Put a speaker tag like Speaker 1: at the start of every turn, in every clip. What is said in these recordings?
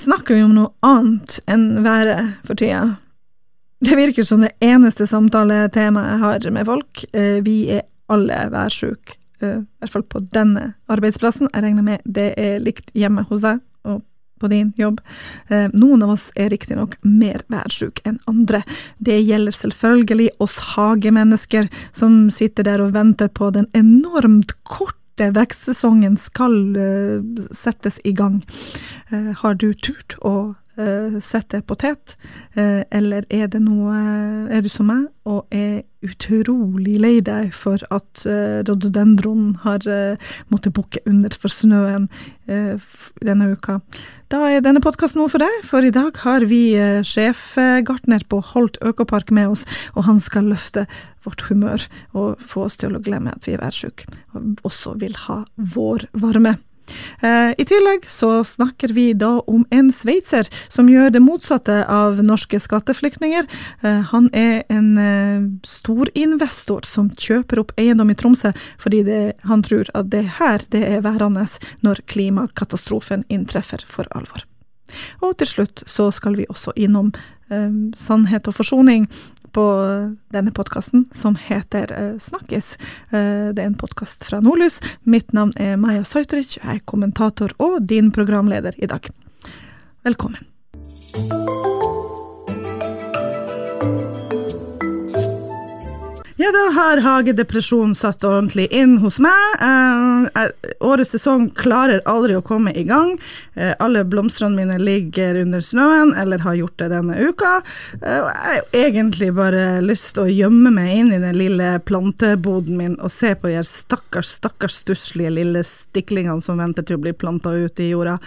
Speaker 1: snakker vi om noe annet enn været for tida. Det virker som det eneste samtaletemaet jeg har med folk. Eh, Vi er alle værsjuke, eh, i hvert fall på denne arbeidsplassen. Jeg regner med det er likt hjemme hos deg og på din jobb. Eh, Noen av oss er riktignok mer værsjuke enn andre. Det gjelder selvfølgelig oss hagemennesker som sitter der og venter på den enormt korte vekstsesongen skal eh, settes i gang. Eh, har du turt å eh, sette potet, Eh, eller er det noe Er du som meg og er utrolig lei deg for at rododendron har måttet bukke under for snøen eh, denne uka? Da er denne podkasten noe for deg, for i dag har vi sjefgartner på Holt Økopark med oss, og han skal løfte vårt humør og få oss til å glemme at vi er værsjuke, og også vil ha vårvarme. Eh, I tillegg så snakker vi da om en sveitser som gjør det motsatte av norske skatteflyktninger. Eh, han er en eh, storinvestor som kjøper opp eiendom i Tromsø fordi det, han tror at det her det er værende når klimakatastrofen inntreffer for alvor. Og til slutt så skal vi også innom eh, Sannhet og forsoning på denne podkasten, som heter Snakkes. Eh, det er en podkast fra Nordlys. Mitt navn er Maja Søytrich, jeg er kommentator og din programleder i dag. Velkommen. Da har hagedepresjon satt ordentlig inn hos meg. Eh, eh, årets sesong klarer aldri å komme i gang. Eh, alle blomstene mine ligger under snøen, eller har gjort det denne uka. Eh, jeg har egentlig bare lyst til å gjemme meg inn i den lille planteboden min og se på de stakkars, stakkars stusslige lille stiklingene som venter til å bli planta ut i jorda.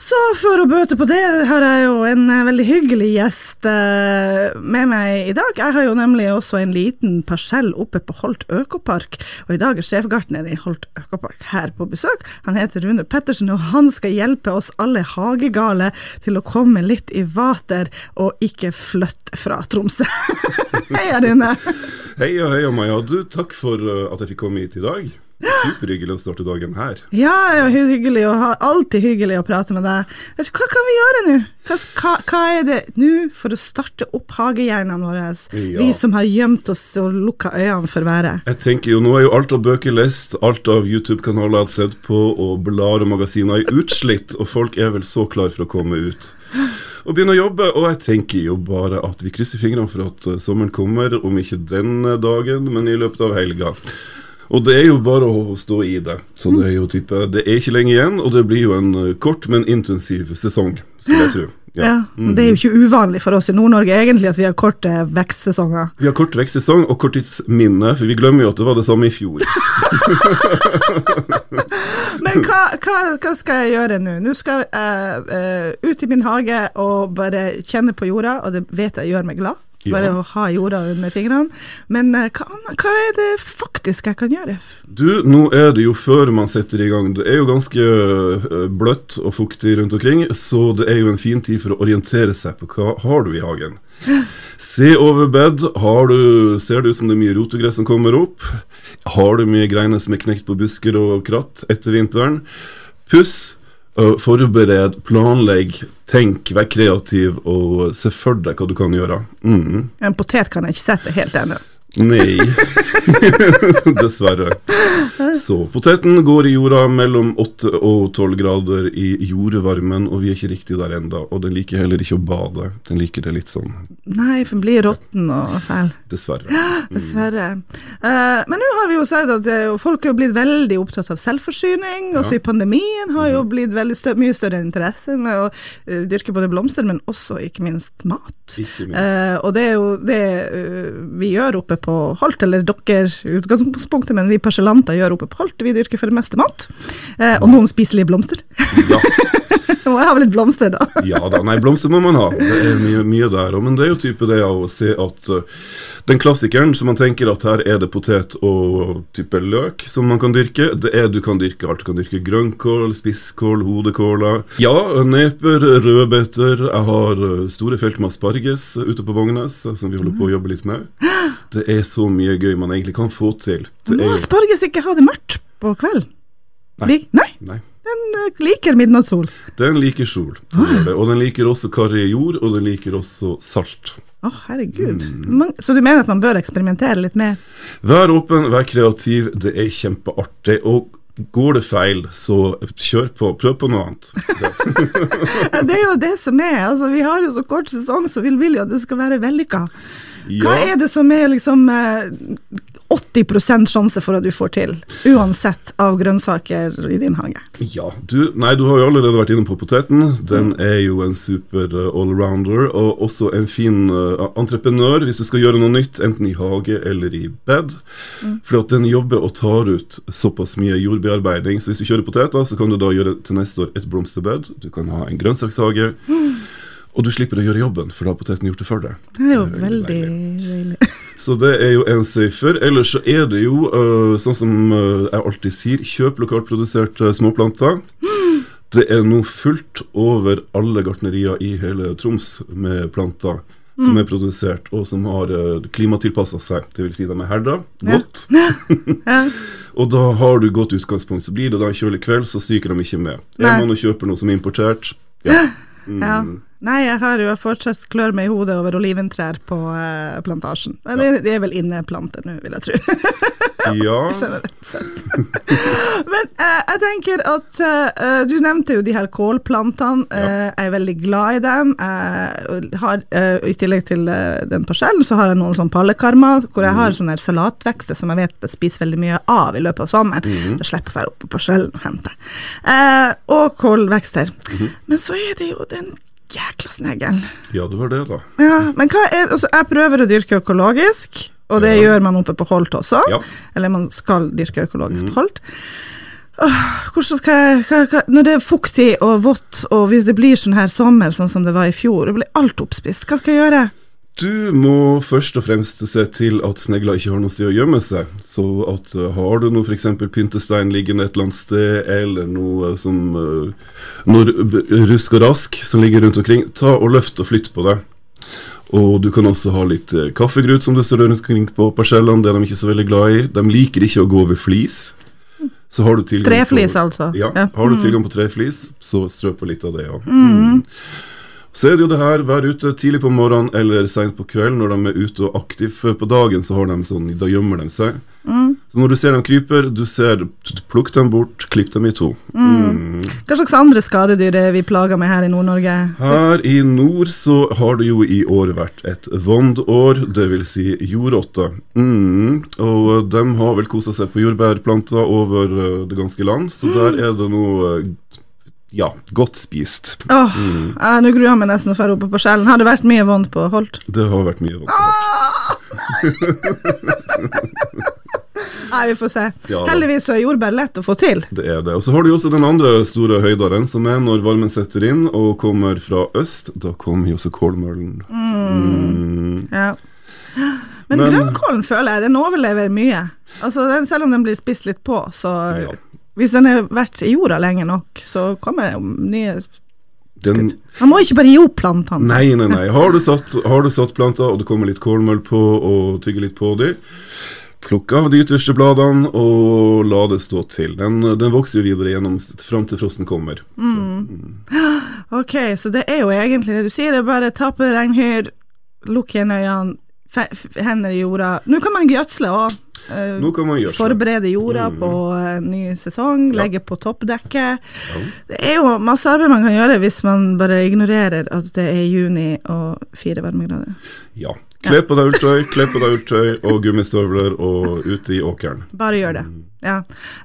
Speaker 1: Så for å bøte på det, har jeg jo en eh, veldig hyggelig gjest eh, med meg i dag. Jeg har jo nemlig også en liten parsell oppe på Holt Økopark, og i dag er sjefgartner i Holt Økopark her på besøk. Han heter Rune Pettersen, og han skal hjelpe oss alle hagegale til å komme litt i vater og ikke flytte fra Tromsø. Hei, Rune.
Speaker 2: Heia, heia Maja. Du, takk for uh, at jeg fikk komme hit i dag. Superhyggelig å starte dagen her.
Speaker 1: Ja, ja, hyggelig å ha, alltid hyggelig å prate med deg. Hva kan vi gjøre nå? Hva, hva, er det nå for å starte opp hagehjernene våre?
Speaker 2: Ja.
Speaker 1: Vi som har gjemt oss og lukka øynene for været.
Speaker 2: Jeg tenker jo, Nå er jo alt av bøker lest, alt av YouTube-kanaler jeg har sett på, og blader og magasiner er utslitt, og folk er vel så klar for å komme ut. Og begynne å jobbe, og jeg tenker jo bare at vi krysser fingrene for at uh, sommeren kommer, om ikke denne dagen, men i løpet av helga. Og det er jo bare å stå i det. Så det er jo type Det er ikke lenge igjen, og det blir jo en uh, kort, men intensiv sesong, skulle jeg tro.
Speaker 1: Ja,
Speaker 2: Mhm.
Speaker 1: Det er jo ikke uvanlig for oss i Nord-Norge egentlig at vi har korte vekstsesonger.
Speaker 2: Vi har kort vekstsesong og korttidsminne, for vi glemmer jo at det var det samme i fjor.
Speaker 1: Men hva, hva, hva skal jeg gjøre nå? Nå skal jeg uh, ut i min hage og bare kjenne på jorda, og det vet jeg gjør meg glad.
Speaker 2: Ja.
Speaker 1: Bare å ha jorda under fingrene. Men eh, hva, hva er det faktisk jeg kan gjøre?
Speaker 2: Du, nå er det jo før man setter i gang. Det er jo ganske øh, bløtt og fuktig rundt omkring, så det er jo en fin tid for å orientere seg på hva har du i hagen. Se over bed. Har du, ser det ut som det er mye rotegress som kommer opp? Har du mye greiner som er knekt på busker og kratt etter vinteren? Puss. Øh, Forbered, planlegg, tenk, vær kreativ og se for deg hva du kan gjøre. Mm.
Speaker 1: En potet kan jeg ikke sette helt ennå.
Speaker 2: Nei, dessverre. Så poteten går i jorda mellom 8 og 12 grader i jordvarmen, og vi er ikke riktig der enda. Og den liker heller ikke å bade. Den liker det litt sånn,
Speaker 1: Nei, for den blir råtten og fæl.
Speaker 2: dessverre.
Speaker 1: Dessverre. Uh, men nå har vi jo sett at jo- folk er jo blitt veldig opptatt av selvforsyning. Også i pandemien har jo blitt veldig stø mye større interesse med å uh, dyrke både blomster, men også ikke minst mat.
Speaker 2: Ikke minst.
Speaker 1: Uh, og det er jo det eh, vi gjør oppe på Holt, eller dere utgangspunktet, men vi persilanter gjør oppe på Holt. Vi dyrker for det meste mat. Eh, og noen spiselige blomster.
Speaker 2: Ja,
Speaker 1: må jeg ha litt blomster, da.
Speaker 2: ja da, nei, blomster må man ha. Det er mye, mye der. Men det er jo type det å se at uh, den klassikeren som man tenker at her er det potet og type løk som man kan dyrke, det er du kan dyrke alt. Du kan dyrke grønnkål, spisskål, hodekåler. Ja, neper, rødbeter. Jeg har øh, store felt med asparges ute på Vognes som vi holder på å jobbe litt med. Det er så mye gøy man egentlig kan få til. Det
Speaker 1: Må
Speaker 2: er
Speaker 1: ikke ha det mørkt på kveld?
Speaker 2: Nei.
Speaker 1: Nei?
Speaker 2: Nei.
Speaker 1: Den eh, liker midnattssol.
Speaker 2: Den liker sol, den det. og den liker også karrig jord, og den liker også salt.
Speaker 1: Å, herregud. Man, så du mener at man bør eksperimentere litt mer?
Speaker 2: Vær åpen, vær kreativ, det er kjempeartig. Og går det feil, så kjør på, prøv på noe annet. Det.
Speaker 1: Det er jo det som er. Altså, vi har jo så kort sesong, så vi vil jo at det skal være vellykka. Hva
Speaker 2: Ja.
Speaker 1: er det som er liksom eh, 80% sjanse for at du får til, uansett av grønnsaker i din hage?
Speaker 2: Ja, du, nei, du har jo allerede vært inne på poteten. Den er jo en super uh, allrounder, og også en fin uh, entreprenør hvis du skal gjøre noe nytt, enten i hage eller i bed. For at den jobber og tar ut såpass mye jordbearbeiding, så hvis du kjører poteter, så kan du da gjøre til neste år et blomsterbed, du kan ha en grønnsakshage, og du slipper å gjøre jobben, for da har poteten gjort det for deg.
Speaker 1: Det er jo
Speaker 2: Det er
Speaker 1: veldig
Speaker 2: veldig
Speaker 1: deilig.
Speaker 2: Så det er jo en safer. Ellers så er det jo, uh, sånn som uh, jeg alltid sier, kjøp lokalt produserte småplanter. Det er nå fullt over alle gartnerier i hele Troms med planter som er produsert, og som har uh, klimatilpassa seg. vil Si de er herda godt.
Speaker 1: Ja.
Speaker 2: Og da har du godt utgangspunkt. Så blir det da en kjølig kveld, så stryker de ikke med.
Speaker 1: Nei.
Speaker 2: Er man og kjøper noe som er importert, ja.
Speaker 1: Ja. Nei, jeg har jo fortsatt klør meg i hodet over oliventrær på eh, plantasjen. Men det, det er vel inneplanter nå, vil jeg tro.
Speaker 2: ja.
Speaker 1: generelt sett. Men eh, jeg tenker at eh, du nevnte jo de her kålplantene. Eh, jeg er veldig glad i dem. Har, eh, I tillegg til eh, den parsellen, så har jeg noen sånn pallekarmer hvor jeg har sånne salatvekster som jeg vet jeg spiser veldig mye av i løpet av sommeren. Da slipper jeg å være opp på parsellen og hente. Og kålvekster. Men så er det jo den jækla snegl.
Speaker 2: ja, du har det, da.
Speaker 1: Ja, men er, altså, jeg prøver å dyrke økologisk, og det
Speaker 2: Ja.
Speaker 1: gjør man oppe på Holt også.
Speaker 2: Ja.
Speaker 1: Eller man skal dyrke økologisk på Holt. Hvordan skal jeg, hva, hva, når det er fuktig og vått, og hvis det blir sånn her sommer sånn som det var i fjor, det blir alt oppspist, hva skal jeg gjøre?
Speaker 2: Du må først og fremst se til at snegler ikke har noe sted å gjemme seg. Så at uh, har du noe f.eks. pyntestein liggende et eller annet sted, eller noe som uh, Noe rusk og rask som ligger rundt omkring, ta og løft og flytt på det. Og du kan også ha litt uh, kaffegrut som du står rundt omkring på parsellene, det er de ikke så veldig glad i. De liker ikke å gå over flis. Så har du tilgang
Speaker 1: Treflis,
Speaker 2: på,
Speaker 1: altså.
Speaker 2: Ja,
Speaker 1: Ja.
Speaker 2: har du tilgang på treflis, så strø på litt av det, ja. Mm. Så er det jo det her, vær ute tidlig på morgenen eller seint på kvelden. Når de er ute og aktive Før på dagen, så har de sånn, da gjemmer de seg. Så når du ser dem kryper, du ser Plukk dem bort, klipp dem i to. Mm.
Speaker 1: Hva slags andre skadedyr er vi plaga med her i Nord-Norge?
Speaker 2: Her i nord så har det jo i år vært et vondår, dvs. Si jordrotte. Mm. Og de har vel kosa seg på jordbærplanter over eh, det ganske land, så der er det noe eh, ja, godt spist.
Speaker 1: Åh, eh, Nå gruer jeg meg nesten å dra opp på skjellen. Har det vært mye vondt på Holt?
Speaker 2: Det har vært mye vondt.
Speaker 1: Nei, vi får se.
Speaker 2: Ja.
Speaker 1: Heldigvis er jordbær lett å få til.
Speaker 2: Det er det. Og så har du jo også den andre store høydaren, som er når varmen setter inn og kommer fra øst. Da kommer jo også kålmøllen. Mm.
Speaker 1: Ja. Men,
Speaker 2: Men-
Speaker 1: grønnkålen føler jeg den overlever mye. Altså, den, selv om den blir spist litt på, så
Speaker 2: Ja.
Speaker 1: Hvis den har vært i jorda lenge nok, så kommer det nye
Speaker 2: Den,
Speaker 1: Man må ikke bare gi opp plantene.
Speaker 2: nei, nei, nei. Har du, satt, har du satt planter, og det kommer litt kålmøll på, og tygger litt på dem, plukk av de ytterste bladene, og la det stå til. Den, den vokser jo videre gjennom fram til frosten kommer.
Speaker 1: Ok, så det er jo egentlig det du sier, det er bare ta på regnhyr, lukk igjen øynene, hender i jorda. Nå kan man gjødsle òg.
Speaker 2: Nå kan man gjøre sånn.
Speaker 1: Forberede jorda
Speaker 2: Mm.
Speaker 1: på ny sesong,
Speaker 2: Ja.
Speaker 1: legge på toppdekket. Det er jo masse arbeid man kan gjøre hvis man bare ignorerer at det er juni og fire varmegrader.
Speaker 2: Ja. Kle på deg ulltøy, kle på deg ulltøy og gummistøvler og ute i åkeren.
Speaker 1: Bare gjør det. Ja.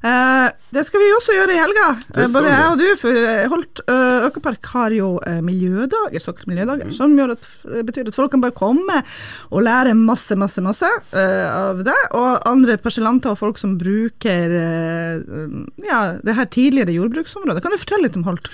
Speaker 1: Eh, det skal vi også gjøre i helga, både jeg og du. For eh, Holt eh, Økopark har jo eh, miljødager, såkalte miljødager, som gjør at, betyr at folk kan bare komme og lære masse, masse, masse eh, av det. Og andre parsellanter og folk som bruker eh, ja, det her tidligere jordbruksområdet. Kan du fortelle litt om Holt?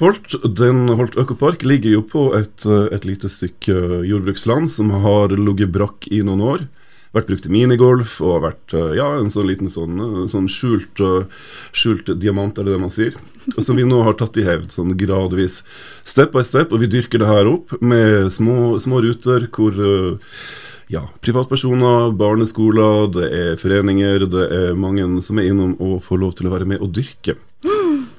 Speaker 2: Holt, den Holt Økopark ligger jo på et, eh, et lite stykke jordbruksland som har ligget brakk i noen år. Vært brukt til minigolf og har vært eh, ja, en sånn liten sånn, eh, sånn skjult, eh, skjult diamant, er det det man sier? Som vi nå har tatt i hevd, sånn gradvis. Step by step, og vi dyrker det her opp med små, små ruter hvor eh, ja, privatpersoner, barneskoler, det er foreninger, det er mange som er innom og får lov til å være med og dyrke.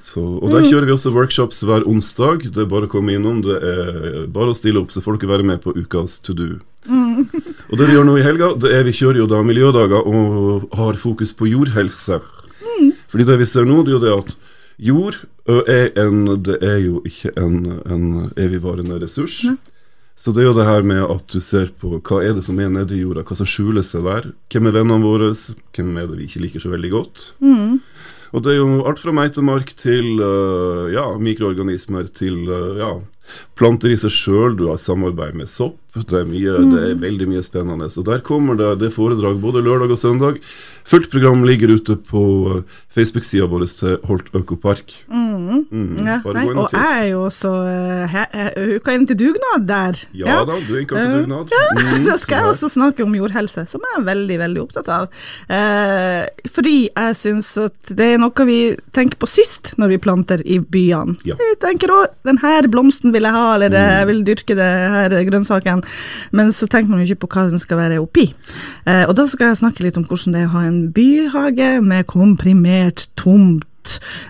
Speaker 2: Så, og der kjører vi også workshops hver onsdag. Det er bare å komme innom. Det er bare å stille opp, så får dere være med på ukas to do. Og det vi gjør nå i helga, det er vi kjører jo da miljødager og har fokus på jordhelse. Fordi det vi ser nå, det er jo det at jord er, en, det er jo ikke en, en evigvarende ressurs. Så det er jo det her med at du ser på hva er det som er nedi jorda, hva som skjuler seg der. Hvem er vennene våre, hvem er det vi ikke liker så veldig godt. Og det er jo alt fra meitemark til øh, ja, mikroorganismer til øh, ja, planter i seg sjøl. Du har samarbeid med sopp. Det er, mye, det er veldig mye spennende. Så der kommer det, det foredrag både lørdag og søndag. Fullt program ligger ute på Facebook-sida vår til Holt Økopark. Mm,
Speaker 1: Ja, nei,
Speaker 2: og
Speaker 1: jeg er jo også uka inn til dugnad der.
Speaker 2: Ja da, du er innkalt til dugnad. Mm,
Speaker 1: Da skal jeg også snakke om jordhelse, som jeg er veldig veldig opptatt av. Eh, fordi jeg syns at det er noe vi tenker på sist når vi planter i byene.
Speaker 2: Ja.
Speaker 1: Vi tenker òg den her blomsten vil jeg ha, eller jeg vil dyrke det her grønnsaken, men så tenker man jo ikke på hva den skal være oppi. Eh, og da skal jeg snakke litt om hvordan det er å ha en byhage med komprimert tomt.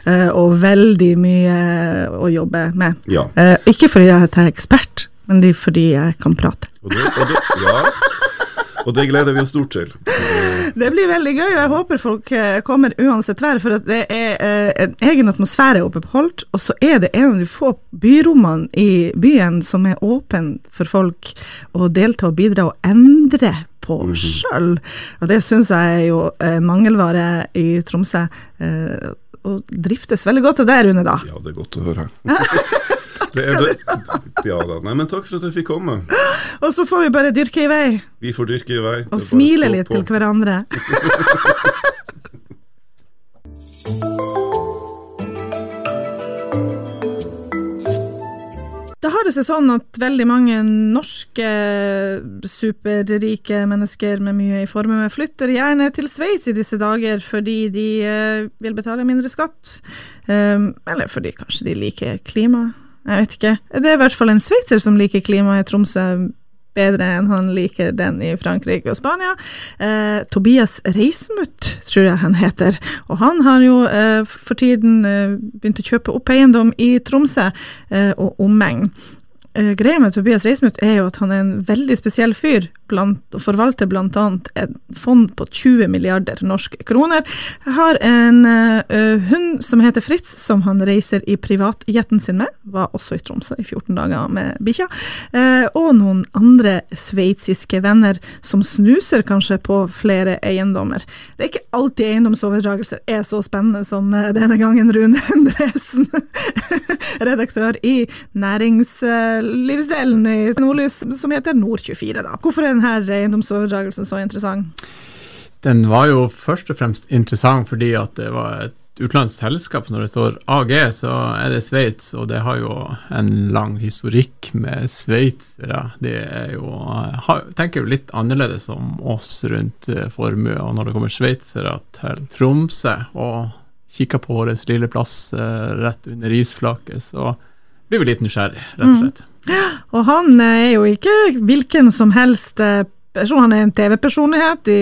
Speaker 1: eh, og veldig mye å jobbe med.
Speaker 2: Ja.
Speaker 1: Eh, ikke fordi jeg er ekspert, men fordi jeg kan prate.
Speaker 2: Og det, og det, ja. Og det gleder vi oss stort til.
Speaker 1: Det blir veldig gøy, og jeg håper folk eh, kommer uansett vær. For det er eh, en egen atmosfære oppe på Holt, og så er det en av de få byrommene i byen som er åpen for folk å delta og bidra og endre på sjøl. Og det syns jeg er jo en mangelvare i Tromsø. eh, Og driftes veldig godt av det, Rune, da.
Speaker 2: Ja, det er godt å høre. Det det. Ja da. Nei, men takk for at jeg fikk komme.
Speaker 1: Og så får vi bare dyrke i vei,
Speaker 2: Vi får dyrke i vei.
Speaker 1: Og smile litt
Speaker 2: på.
Speaker 1: til hverandre. Da har det seg sånn at veldig mange norske superrike mennesker med mye i formue flytter gjerne til Sveits i disse dager fordi de eh, vil betale mindre skatt. Um, eller fordi kanskje de liker klima. Jeg vet ikke. Det er i hvert fall en sveitser som liker klimaet i Tromsø bedre enn han liker den i Frankrike og Spania. Eh, Tobias Reismuth, tror jeg han heter. Og han har jo eh, for tiden eh, begynt å kjøpe opp eiendom i Tromsø eh, og omegn. Eh, greia med Tobias Reismuth er jo at han er en veldig spesiell fyr, blant, og forvalter annet et fond på 20 milliarder norske kroner. Jeg Har en uh, hund som heter Fritz, som han reiser i privatjetten sin med, var også i Tromsø i 14 dager med bikkja, Uh, og noen andre sveitsiske venner som snuser kanskje på flere eiendommer. Det er ikke alltid eiendomsoverdragelser er så spennende som denne gangen Rune Endresen, redaktør i næringslivsdelen i Nordlys, som heter Nord24. Da. Hvorfor er denne eiendomsoverdragelsen så interessant?
Speaker 3: Den var jo først og fremst interessant fordi at det var et utenlandsk selskap. Når det står AG, så er det Sveits, og det har jo en lang historikk med sveitsere. De jo, tenker jo litt annerledes om oss rundt eh, formue, og når det kommer sveitsere til Tromsø og kikker på vår lille plass eh, rett under isflaket, så blir vi litt nysgjerrig, rett og slett.
Speaker 1: Og han er jo ikke hvilken som helst eh, person, han er en TV-personlighet i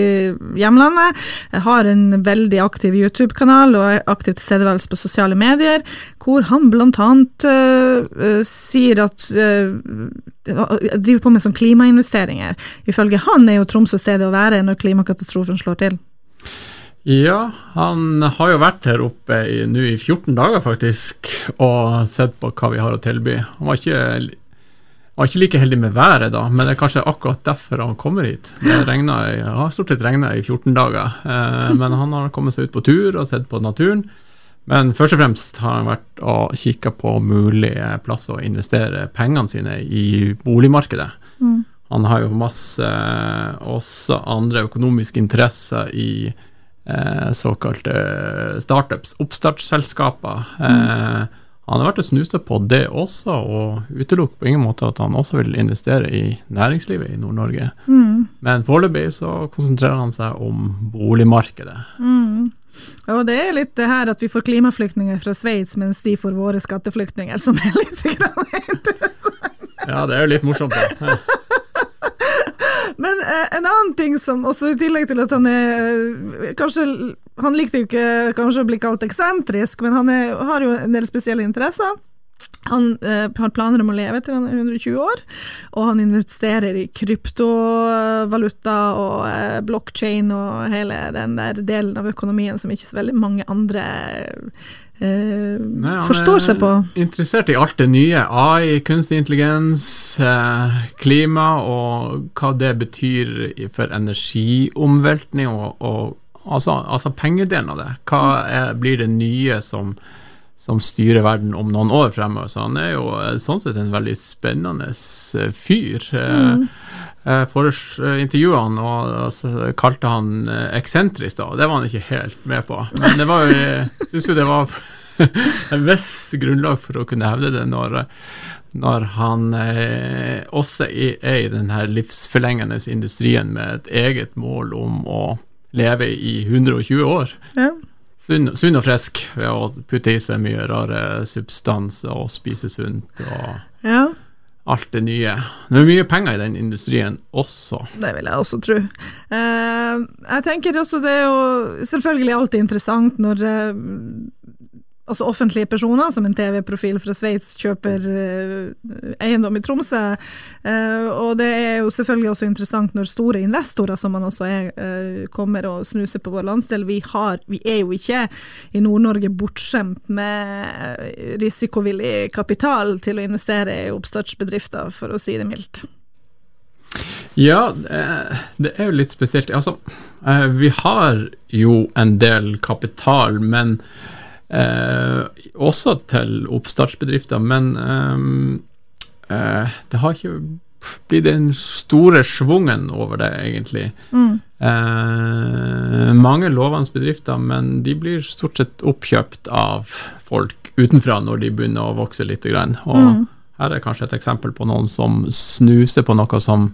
Speaker 1: hjemlandet, har en veldig aktiv YouTube-kanal og er aktiv tilstedeværelse på sosiale medier, hvor han blant annet øh, sier at uh, driver på med sånn klimainvesteringer. Ifølge han er jo Tromsø stedet å være når klimakatastrofen slår til.
Speaker 3: Ja, han har jo vært her oppe nå i 14 dager faktisk, og sett på hva vi har å tilby. Han var ikke, han var ikke like heldig med været da, men det er kanskje akkurat derfor han kommer hit. Det regnet, har stort sett regna i 14 dager, eh, men han har kommet seg ut på tur og sett på naturen. Men først og fremst har han vært og kikka på mulige plasser å investere pengene sine i boligmarkedet. Han har jo masse også andre økonomiske interesser i eh, såkalte startups, oppstartsselskaper. Eh, han har vært og snusa på det også, og utelukker på ingen måte at han også vil investere i næringslivet i Nord-Norge. Men foreløpig så konsentrerer han seg om boligmarkedet.
Speaker 1: Og det er litt det her at vi får klimaflyktninger fra Sveits, mens de får våre skatteflyktninger, som er litt interessant.
Speaker 3: Ja, det er jo litt morsomt, da.
Speaker 1: Men eh, en annen ting som også i tillegg til at han er eh, Kanskje Han likte jo ikke kanskje å bli kalt eksentrisk, men han er, har jo en del spesielle interesser. Han eh, har planer om å leve til han er 120 år, og han investerer i kryptovaluta og eh, blockchain og hele den der delen av økonomien som ikke så veldig mange andre eh,
Speaker 3: Nei,
Speaker 1: forstår seg på.
Speaker 3: er Interessert i alt det nye. AI, kunstig intelligens, eh, klima og hva det betyr for energiomveltning og, og altså, altså pengedelen av det. Hva er, blir det nye som, som styrer verden om noen år fremover? Så han er jo eh, sånn sett en veldig spennende eh, fyr. Mm. Jeg eh, intervjuet han og, kalte han eh, eksentrisk, da. Det var han ikke helt med på. Men det var jo, jeg syns jo det var en viss grunnlag for å kunne hevde det når, når han eh, også er i den her livsforlengende industrien med et eget mål om å leve i 120 år.
Speaker 1: Ja.
Speaker 3: Sunn, sunn og frisk ved å putte i seg mye rare substanser og spise sunt og
Speaker 1: ja.
Speaker 3: alt det nye. Det er mye penger i den industrien også.
Speaker 1: Det vil jeg også tro. Eh, jeg tenker også det er jo selvfølgelig alltid interessant når eh, altså offentlige personer, som en TV-profil fra Sveits, kjøper eh, eiendom i Tromsø. Eh, og det er jo selvfølgelig også interessant når store investorer, som man også er, eh, kommer og snuser på vår landsdel. Vi, har, vi er jo ikke i Nord-Norge bortskjemt med risikovillig kapital til å investere i oppstartsbedrifter, for å si det mildt.
Speaker 3: Ja, det, er jo litt spesielt. Altså, vi har jo en del kapital, men eh, også til oppstartsbedrifter. Men eh, eh, det har ikke blitt den store schwungen over det, egentlig.
Speaker 1: Mm.
Speaker 3: Eh, mange lovende bedrifter, men de blir stort sett oppkjøpt av folk utenfra når de begynner å vokse litt. Og
Speaker 1: Mm.
Speaker 3: her er kanskje et eksempel på noen som snuser på noe som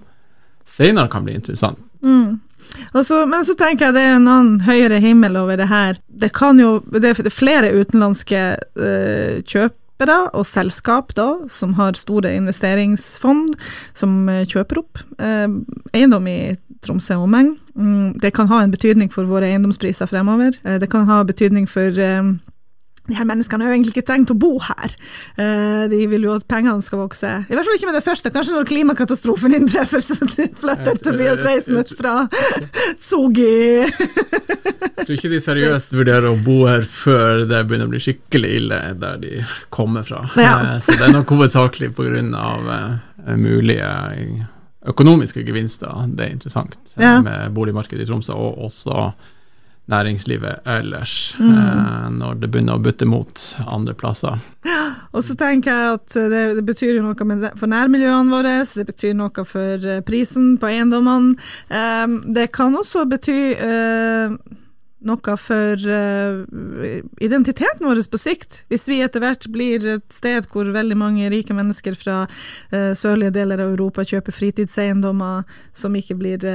Speaker 3: senere kan bli interessant.
Speaker 1: Mm. Og så- men så tenker jeg det er en annen høyere himmel over det her. Det kan jo, det er flere utenlandske uh, kjøpere og selskap da, som har store investeringsfond, som eh, kjøper opp eh, eiendom i Tromsø og omegn. Mm, det kan ha en betydning for våre eiendomspriser fremover. Eh, det kan ha betydning for eh, de her menneskene har jo egentlig ikke tenkt å bo her. Eh, de vil jo at pengene skal vokse. I hvert fall ikke med det første. Kanskje når klimakatastrofen inntreffer, så flytter Tobias Reismuth fra Sogi.
Speaker 3: Jeg tror ikke de seriøst vurderer å bo her før det begynner å bli skikkelig ille der de kommer fra.
Speaker 1: Ja.
Speaker 3: Eh, Så det er nok hovedsakelig pga. Uh, mulige økonomiske gevinster. Det er interessant eh,
Speaker 1: Ja.
Speaker 3: med boligmarkedet i Tromsø, og også næringslivet ellers,
Speaker 1: Mm.
Speaker 3: eh, når det begynner å butte mot andre plasser.
Speaker 1: Og så tenker jeg at det, det betyr jo noe det, for nærmiljøene våre, det betyr noe for eh, prisen på eiendommene. Eh, det kan også bety eh, noe for eh, identiteten vår på sikt. Hvis vi etter hvert blir et sted hvor veldig mange rike mennesker fra eh, sørlige deler av Europa kjøper fritidseiendommer som ikke blir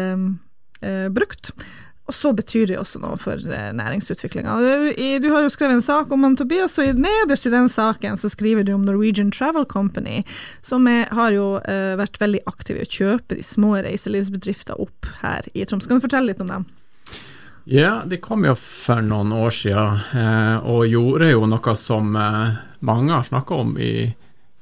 Speaker 1: brukt. Og så betyr det også noe for eh, næringsutviklinga. Du, har jo skrevet en sak om han, Tobias, og nederst i den saken så skriver du om Norwegian Travel Company, som er, har jo uh, vært veldig aktiv i å kjøpe de små reiselivsbedrifter opp her i Troms. Kan du fortelle litt om dem?
Speaker 3: Ja, de kom jo for noen år siden, eh, og gjorde jo noe som eh, mange har snakka om i,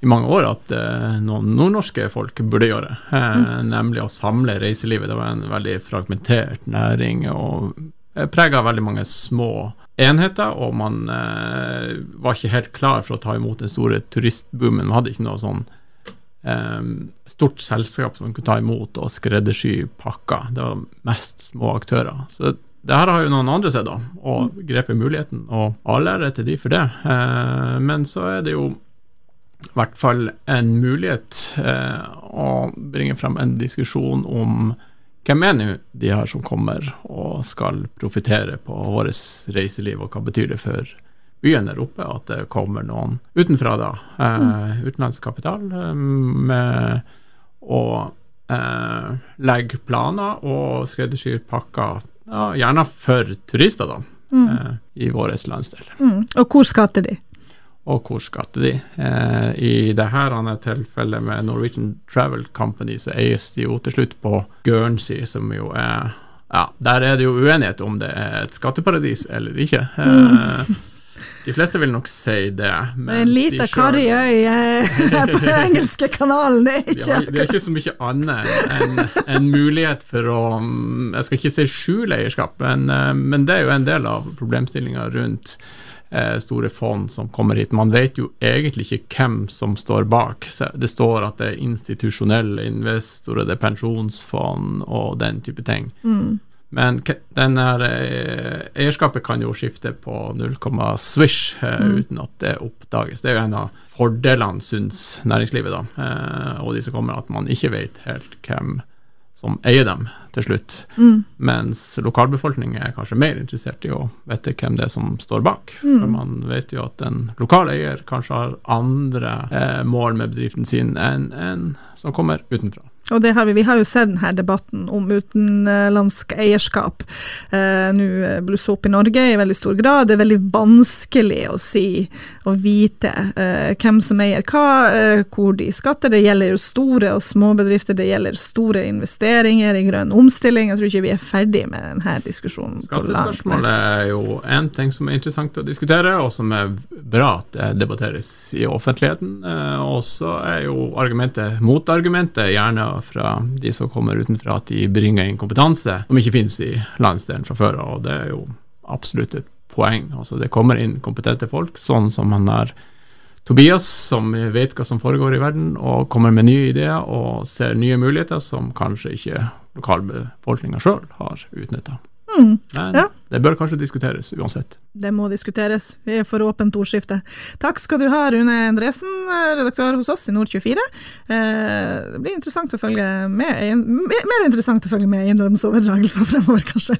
Speaker 3: i mange år, at eh, noen nordnorske folk burde gjøre. Eh, Nemlig å samle reiselivet. Det var en veldig fragmentert næring, og eh, prega veldig mange små enheter, og man eh, var ikke helt klar for å ta imot den store turistboomen. Man hadde ikke noe sånn stort selskap som kunne ta imot og skreddersy pakker. Det var mest små aktører. Så det her har jo noen andre sett, da, og grepet muligheten, og all ære til de for det. Eh, men så er det jo i hvert fall en mulighet eh, å bringe frem en diskusjon om hvem er nå de her som kommer og skal profitere på vårt reiseliv, og hva betyr det for byen der oppe at det kommer noen utenfra, da, eh, utenlandsk kapital, eh, med å eh, legge planer og skreddersy pakker, ja, gjerne for turister, da, eh, i vår landsdel.
Speaker 1: Mm. Og hvor skatter de?
Speaker 3: Og hvor skatter de? Eh, I dette tilfellet med Norwegian Travel Company så eies de jo til slutt på Guernsey, som jo er Ja, der er det jo uenighet om det er et skatteparadis eller ikke. Eh, De fleste vil nok si det.
Speaker 1: En liten karriøy på den engelske kanalen, det er ikke
Speaker 3: ja, Det er ikke så mye annet enn en mulighet for å Jeg skal ikke si skjule eierskap, men, eh, men det er jo en del av problemstillinga rundt Eh, store fond som kommer hit. Man vet jo egentlig ikke hvem som står bak. Det står at det er institusjonelle investorer, det er pensjonsfond og den type ting. Mm. Men denne eh, eierskapet kan jo skifte på 0, swish eh, mm. uten at det oppdages. Det er jo en av fordelene, syns næringslivet, da, og de som kommer, at man ikke vet helt hvem som eier dem til slutt. Mm. Mens lokalbefolkningen er kanskje mer interessert i å vite hvem det er som står bak. Mm. For man vet jo at en lokal eier kanskje har andre eh, mål med bedriften sin enn en som kommer utenfra.
Speaker 1: Og det har vi, vi har jo sett denne debatten om utenlandsk eierskap eh, nå eh, blusse opp i Norge i veldig stor grad. Det er veldig vanskelig å si og vite eh, hvem som eier hva, eh, hvor de skatter. Det gjelder jo store og små bedrifter, det gjelder store investeringer i grønn omstilling. Jeg tror ikke vi er ferdig med denne diskusjonen.
Speaker 3: Skattespørsmålet er jo én ting som er interessant å diskutere, og som er bra at det debatteres i offentligheten. Eh, og så er jo argumentet motargumentet gjerne fra de som kommer utenfra, at de bringer inn kompetanse som ikke finnes i landsdelen fra før. Og det er jo absolutt et poeng. Altså, det kommer inn kompetente folk, sånn som han er Tobias, som vet hva som foregår i verden, og kommer med nye ideer og ser nye muligheter som kanskje ikke lokalbefolkninga sjøl har utnytta. Mm, Men ja. det bør kanskje diskuteres uansett.
Speaker 1: Det må diskuteres. Vi er for åpent ordskifte. Takk skal du ha, Rune Endresen, redaktør hos oss i Nord24. Eh, det blir interessant å følge med, mer interessant å følge med eiendomsoverdragelser fremover, kanskje.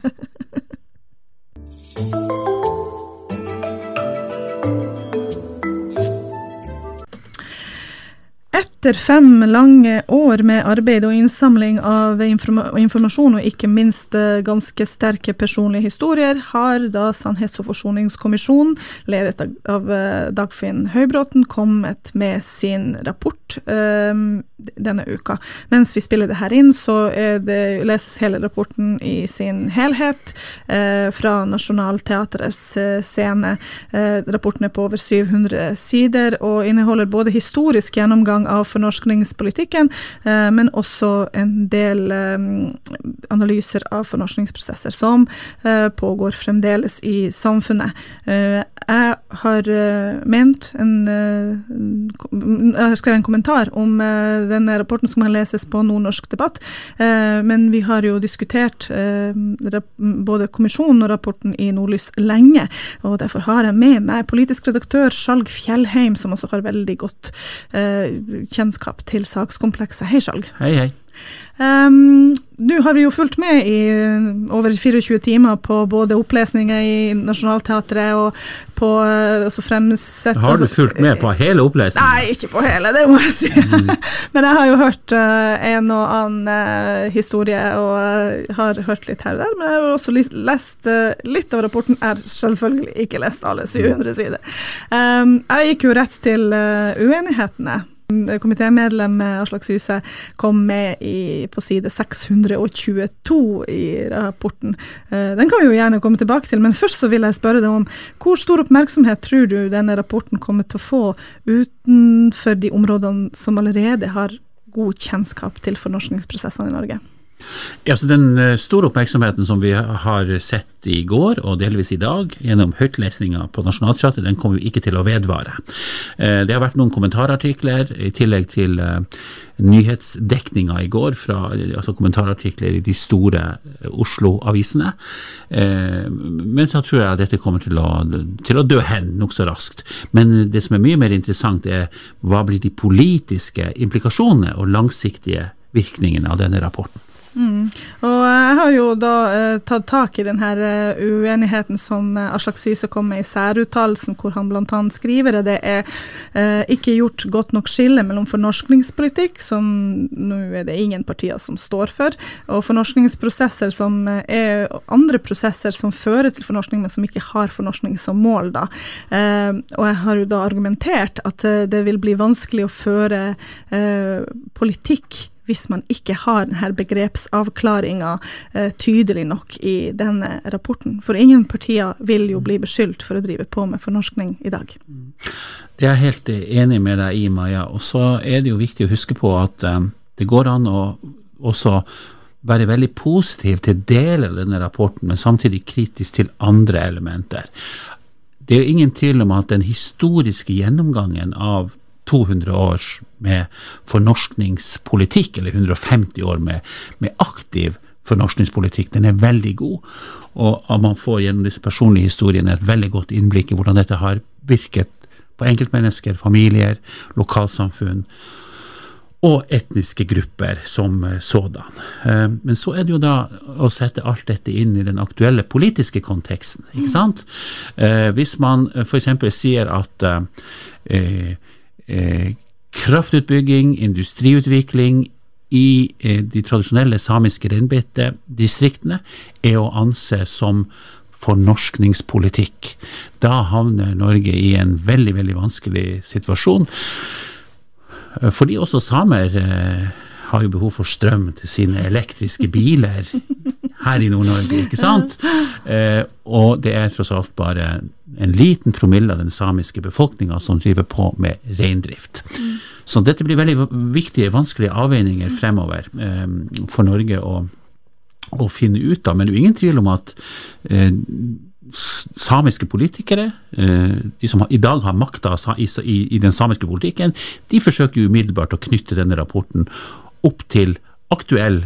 Speaker 1: Etter fem lange år med arbeid og innsamling av informasjon, og ikke minst eh, ganske sterke personlige historier, har da Sannhets- og forsoningskommisjonen, ledet av eh, Dagfinn Høybråten, kommet med sin rapport um, denne uka. Mens vi spiller det her inn, så det, leses hele rapporten i sin helhet uh, fra Nationaltheatrets uh, scene. Uh, rapporten er på over 700 sider og inneholder både historisk gjennomgang av fornorskningspolitikken, eh, men også en del eh, analyser av fornorskningsprosesser som eh, pågår fremdeles i samfunnet. Jeg har ment en Jeg har skrevet en kommentar om denne rapporten som kan leses på Nordnorsk debatt, men vi har jo diskutert både kommisjonen og rapporten i Nordlys lenge, og derfor har jeg med meg politisk redaktør Skjalg Fjellheim, som også har veldig godt kjennskap til sakskomplekset. Hei, Skjalg.
Speaker 4: Hei, hei.
Speaker 1: Um, Nå har vi jo fulgt med i uh, over 24 timer på både opplesninger i Nationaltheatret og på altså fremsett
Speaker 4: Har du fulgt med på hele opplesningen?
Speaker 1: Nei, ikke på hele, det må jeg si. Mm. Men jeg har jo hørt uh, en og annen uh, historie og uh, har hørt litt her og der. Men jeg har også lest litt av rapporten. Er selvfølgelig ikke lest alle 700 sider. Um, jeg gikk jo rett til uenighetene Komitémedlem Aslak Syse kom med i, på side 622 i rapporten. Eh, den kan vi jo gjerne komme tilbake til, men først så vil jeg spørre deg om hvor stor oppmerksomhet tror du denne rapporten kommer til å få utenfor de områdene som allerede har god kjennskap til fornorskningsprosessene i Norge?
Speaker 4: Ja, så Den eh, store oppmerksomheten som vi har sett i går, og delvis i dag, gjennom høytlesninga på nasjonalteatret, den kommer jo ikke til å vedvare. Eh, det har vært noen kommentarartikler, i tillegg til eh, nyhetsdekninga i går, fra, altså kommentarartikler i de store Oslo-avisene. Men så tror jeg at dette kommer til å, til å dø hen nokså raskt. Men det som er mye mer interessant, er hva blir de politiske implikasjonene og langsiktige virkningene av denne rapporten.
Speaker 1: Mm. Og jeg har jo da eh, tatt tak i denne uh, uenigheten som uh, Aslak Syse kom med i særuttalelsen, hvor han bl.a. skriver at det er uh, ikke gjort godt nok skille mellom fornorskningspolitikk, som nå er det ingen partier som står for, og fornorskningsprosesser som er andre prosesser som fører til fornorskning, men som ikke har fornorskning som mål. da. og jeg har jo da argumentert at det vil bli vanskelig å føre politikk hvis man ikke har denne begrepsavklaringa eh, tydelig nok i denne rapporten. For ingen partier vil jo bli beskyldt for å drive på med fornorskning i dag.
Speaker 4: Det er jeg helt enig med deg i, Maja. Og så er det jo viktig å huske på at um, det går an å også være veldig positiv til deler av denne rapporten, men samtidig kritisk til andre elementer. Det er jo ingen tvil om at den historiske gjennomgangen av 200 år med fornorskningspolitikk, eller 150 år med, med aktiv fornorskningspolitikk, den er veldig god. Og man får gjennom disse personlige historiene et veldig godt innblikk i hvordan dette har virket på enkeltmennesker, familier, lokalsamfunn og etniske grupper som sådan. Eh, men så er det jo da å sette alt dette inn i den aktuelle politiske konteksten. ikke sant? Eh, hvis man f.eks. sier at eh, eh, kraftutbygging, industriutvikling i eh, de tradisjonelle samiske reinbeitedistriktene er å anse som fornorskningspolitikk. Da havner Norge i en veldig, veldig vanskelig situasjon. Eh, fordi også samer eh, har jo behov for strøm til sine elektriske biler her i Nord-Norge, ikke sant? Eh, og det er tross alt bare en liten promille av den samiske befolkninga som driver på med reindrift. Mm. Så dette blir veldig viktige, vanskelige avveininger fremover eh, for Norge å, å, finne ut av. Men det er ingen tvil om at eh, samiske politikere, eh, de som i dag har makta i, den samiske politikken, de forsøker umiddelbart å knytte denne rapporten opp til aktuell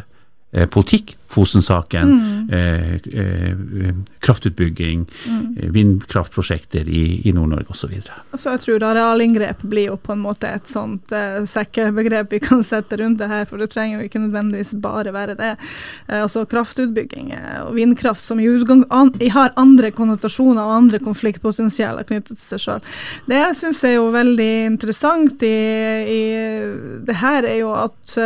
Speaker 4: politikk, Fosen-saken, mm. eh, eh, kraftutbygging, mm. Eh, vindkraftprosjekter i, i Nord-Norge osv.
Speaker 1: Altså, jeg tror arealinngrep blir jo på en måte et sånt eh, sekkebegrep vi kan sette rundt det her, for det trenger jo ikke nødvendigvis bare være det. Eh, altså Kraftutbygging eh, og vindkraft som i utgang an, har andre konnotasjoner og andre konfliktpotensialer knyttet til seg sjøl. Det jeg syns er jo veldig interessant i, i det her, er jo at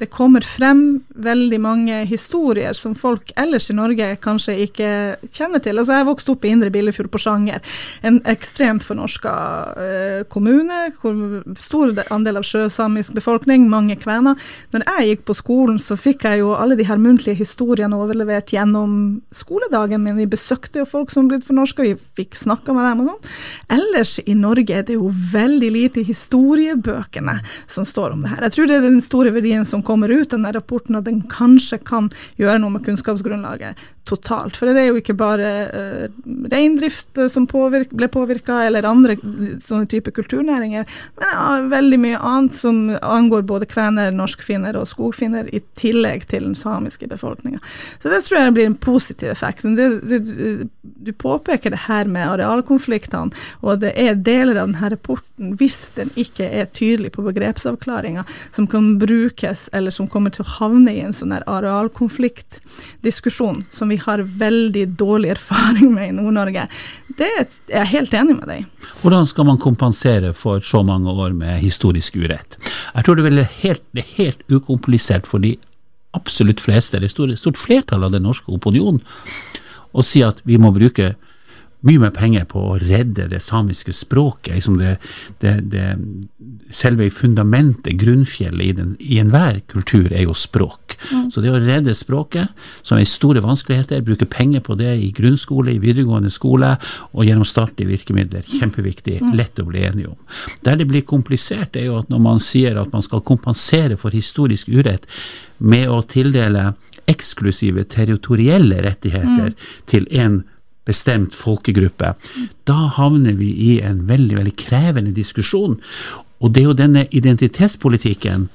Speaker 1: det kommer frem veldig mange historier som folk ellers i Norge kanskje ikke kjenner til. Altså Jeg vokste opp i Indre Billefjord på Sjanger, en ekstremt fornorska eh, kommune. hvor Stor andel av sjøsamisk befolkning, mange kvener. Når jeg gikk på skolen, så fikk jeg jo alle de her muntlige historiene overlevert gjennom skoledagen min. Vi besøkte jo folk som blitt fornorska, vi fikk snakka med dem og sånn. Ellers i Norge er det jo veldig lite i historiebøkene som står om det her. Jeg tror det er den store verdien som kommer ut denne rapporten, at den kanskje kan gjøre noe med kunnskapsgrunnlaget totalt. For det er jo ikke bare uh, reindrift eh, som påvirk, ble påvirka, eller andre sånne type kulturnæringer, men ja, veldig mye annet som angår både kvener, norskfinner og skogfinner, i tillegg til den samiske befolkninga. Så det tror jeg blir en positiv effekt. Det, det, du påpeker det her med arealkonfliktene, og det er deler av denne rapporten, hvis den ikke er tydelig på begrepsavklaringa, som kan brukes, eller som kommer til å havne i en sånn arealkonfliktdiskusjon, som vi har veldig dårlig erfaring med i Nord-Norge. Det er jeg helt enig med deg
Speaker 4: Hvordan skal man kompensere for så mange år med historisk urett? Jeg tror det er helt, det er helt ukomplisert for de absolutt fleste, eller stort flertall av den norske opinionen, å si at vi må bruke mye mer penger på å redde det samiske språket. Liksom det, det, det, selve fundamentet, grunnfjellet i, den, i enhver kultur, er jo språk. Mm. Så det å redde språket, som er store vanskeligheter, bruke penger på det i grunnskole, i videregående skole og gjennom statlige virkemidler, kjempeviktig, mm. lett å bli enige om. Der det blir komplisert, er jo at når man sier at man skal kompensere for historisk urett med å tildele eksklusive territorielle rettigheter mm. til en bestemt folkegruppe, da havner vi i en veldig, veldig krevende diskusjon. Og det er jo denne identitetspolitikken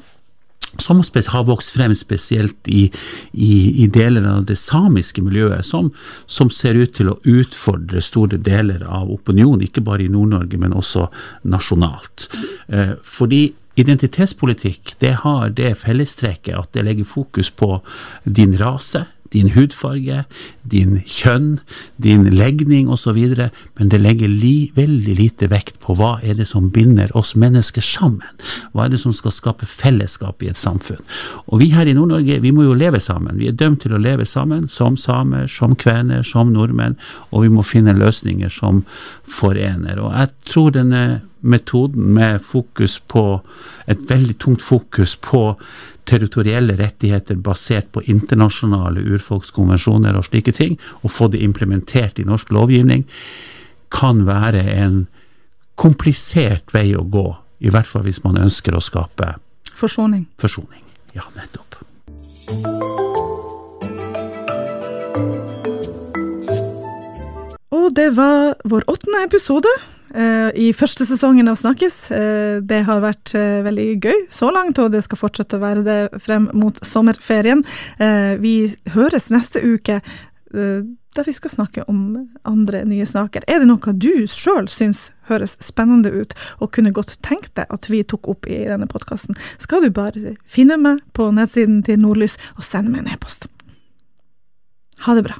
Speaker 4: som har vokst frem spesielt i, i, i, deler av det samiske miljøet, som, som, ser ut til å utfordre store deler av opinionen, ikke bare i Nord-Norge, men også nasjonalt. Eh, fordi identitetspolitikk det har det fellestrekket at det legger fokus på din rase, din hudfarge, din kjønn, din legning osv., men det legger li, veldig lite vekt på hva er det som binder oss mennesker sammen. Hva er det som skal skape fellesskap i et samfunn. Og vi her i Nord-Norge, vi må jo leve sammen. Vi er dømt til å leve sammen som samer, som kvener, som nordmenn, og vi må finne løsninger som forener. Og jeg tror denne metoden med fokus på et veldig tungt fokus på territorielle rettigheter basert på internasjonale urfolkskonvensjoner og slike ting, og få det implementert i norsk lovgivning, kan være en komplisert vei å gå. I hvert fall hvis man ønsker å skape
Speaker 1: Forsoning.
Speaker 4: forsoning. Ja, nettopp.
Speaker 1: Og det var vår åttende episode i første sesongen av Snakkes. Eh, det har vært eh, veldig gøy så langt, og det skal fortsette å være det frem mot sommerferien. Eh, vi høres neste uke. eh, Da vi skal snakke om andre nye saker. Er det noe du sjøl syns høres spennende ut, og kunne godt tenkt deg at vi tok opp i denne podkasten, skal du bare finne meg på nettsiden til Nordlys og sende meg en e-post. Ha det bra.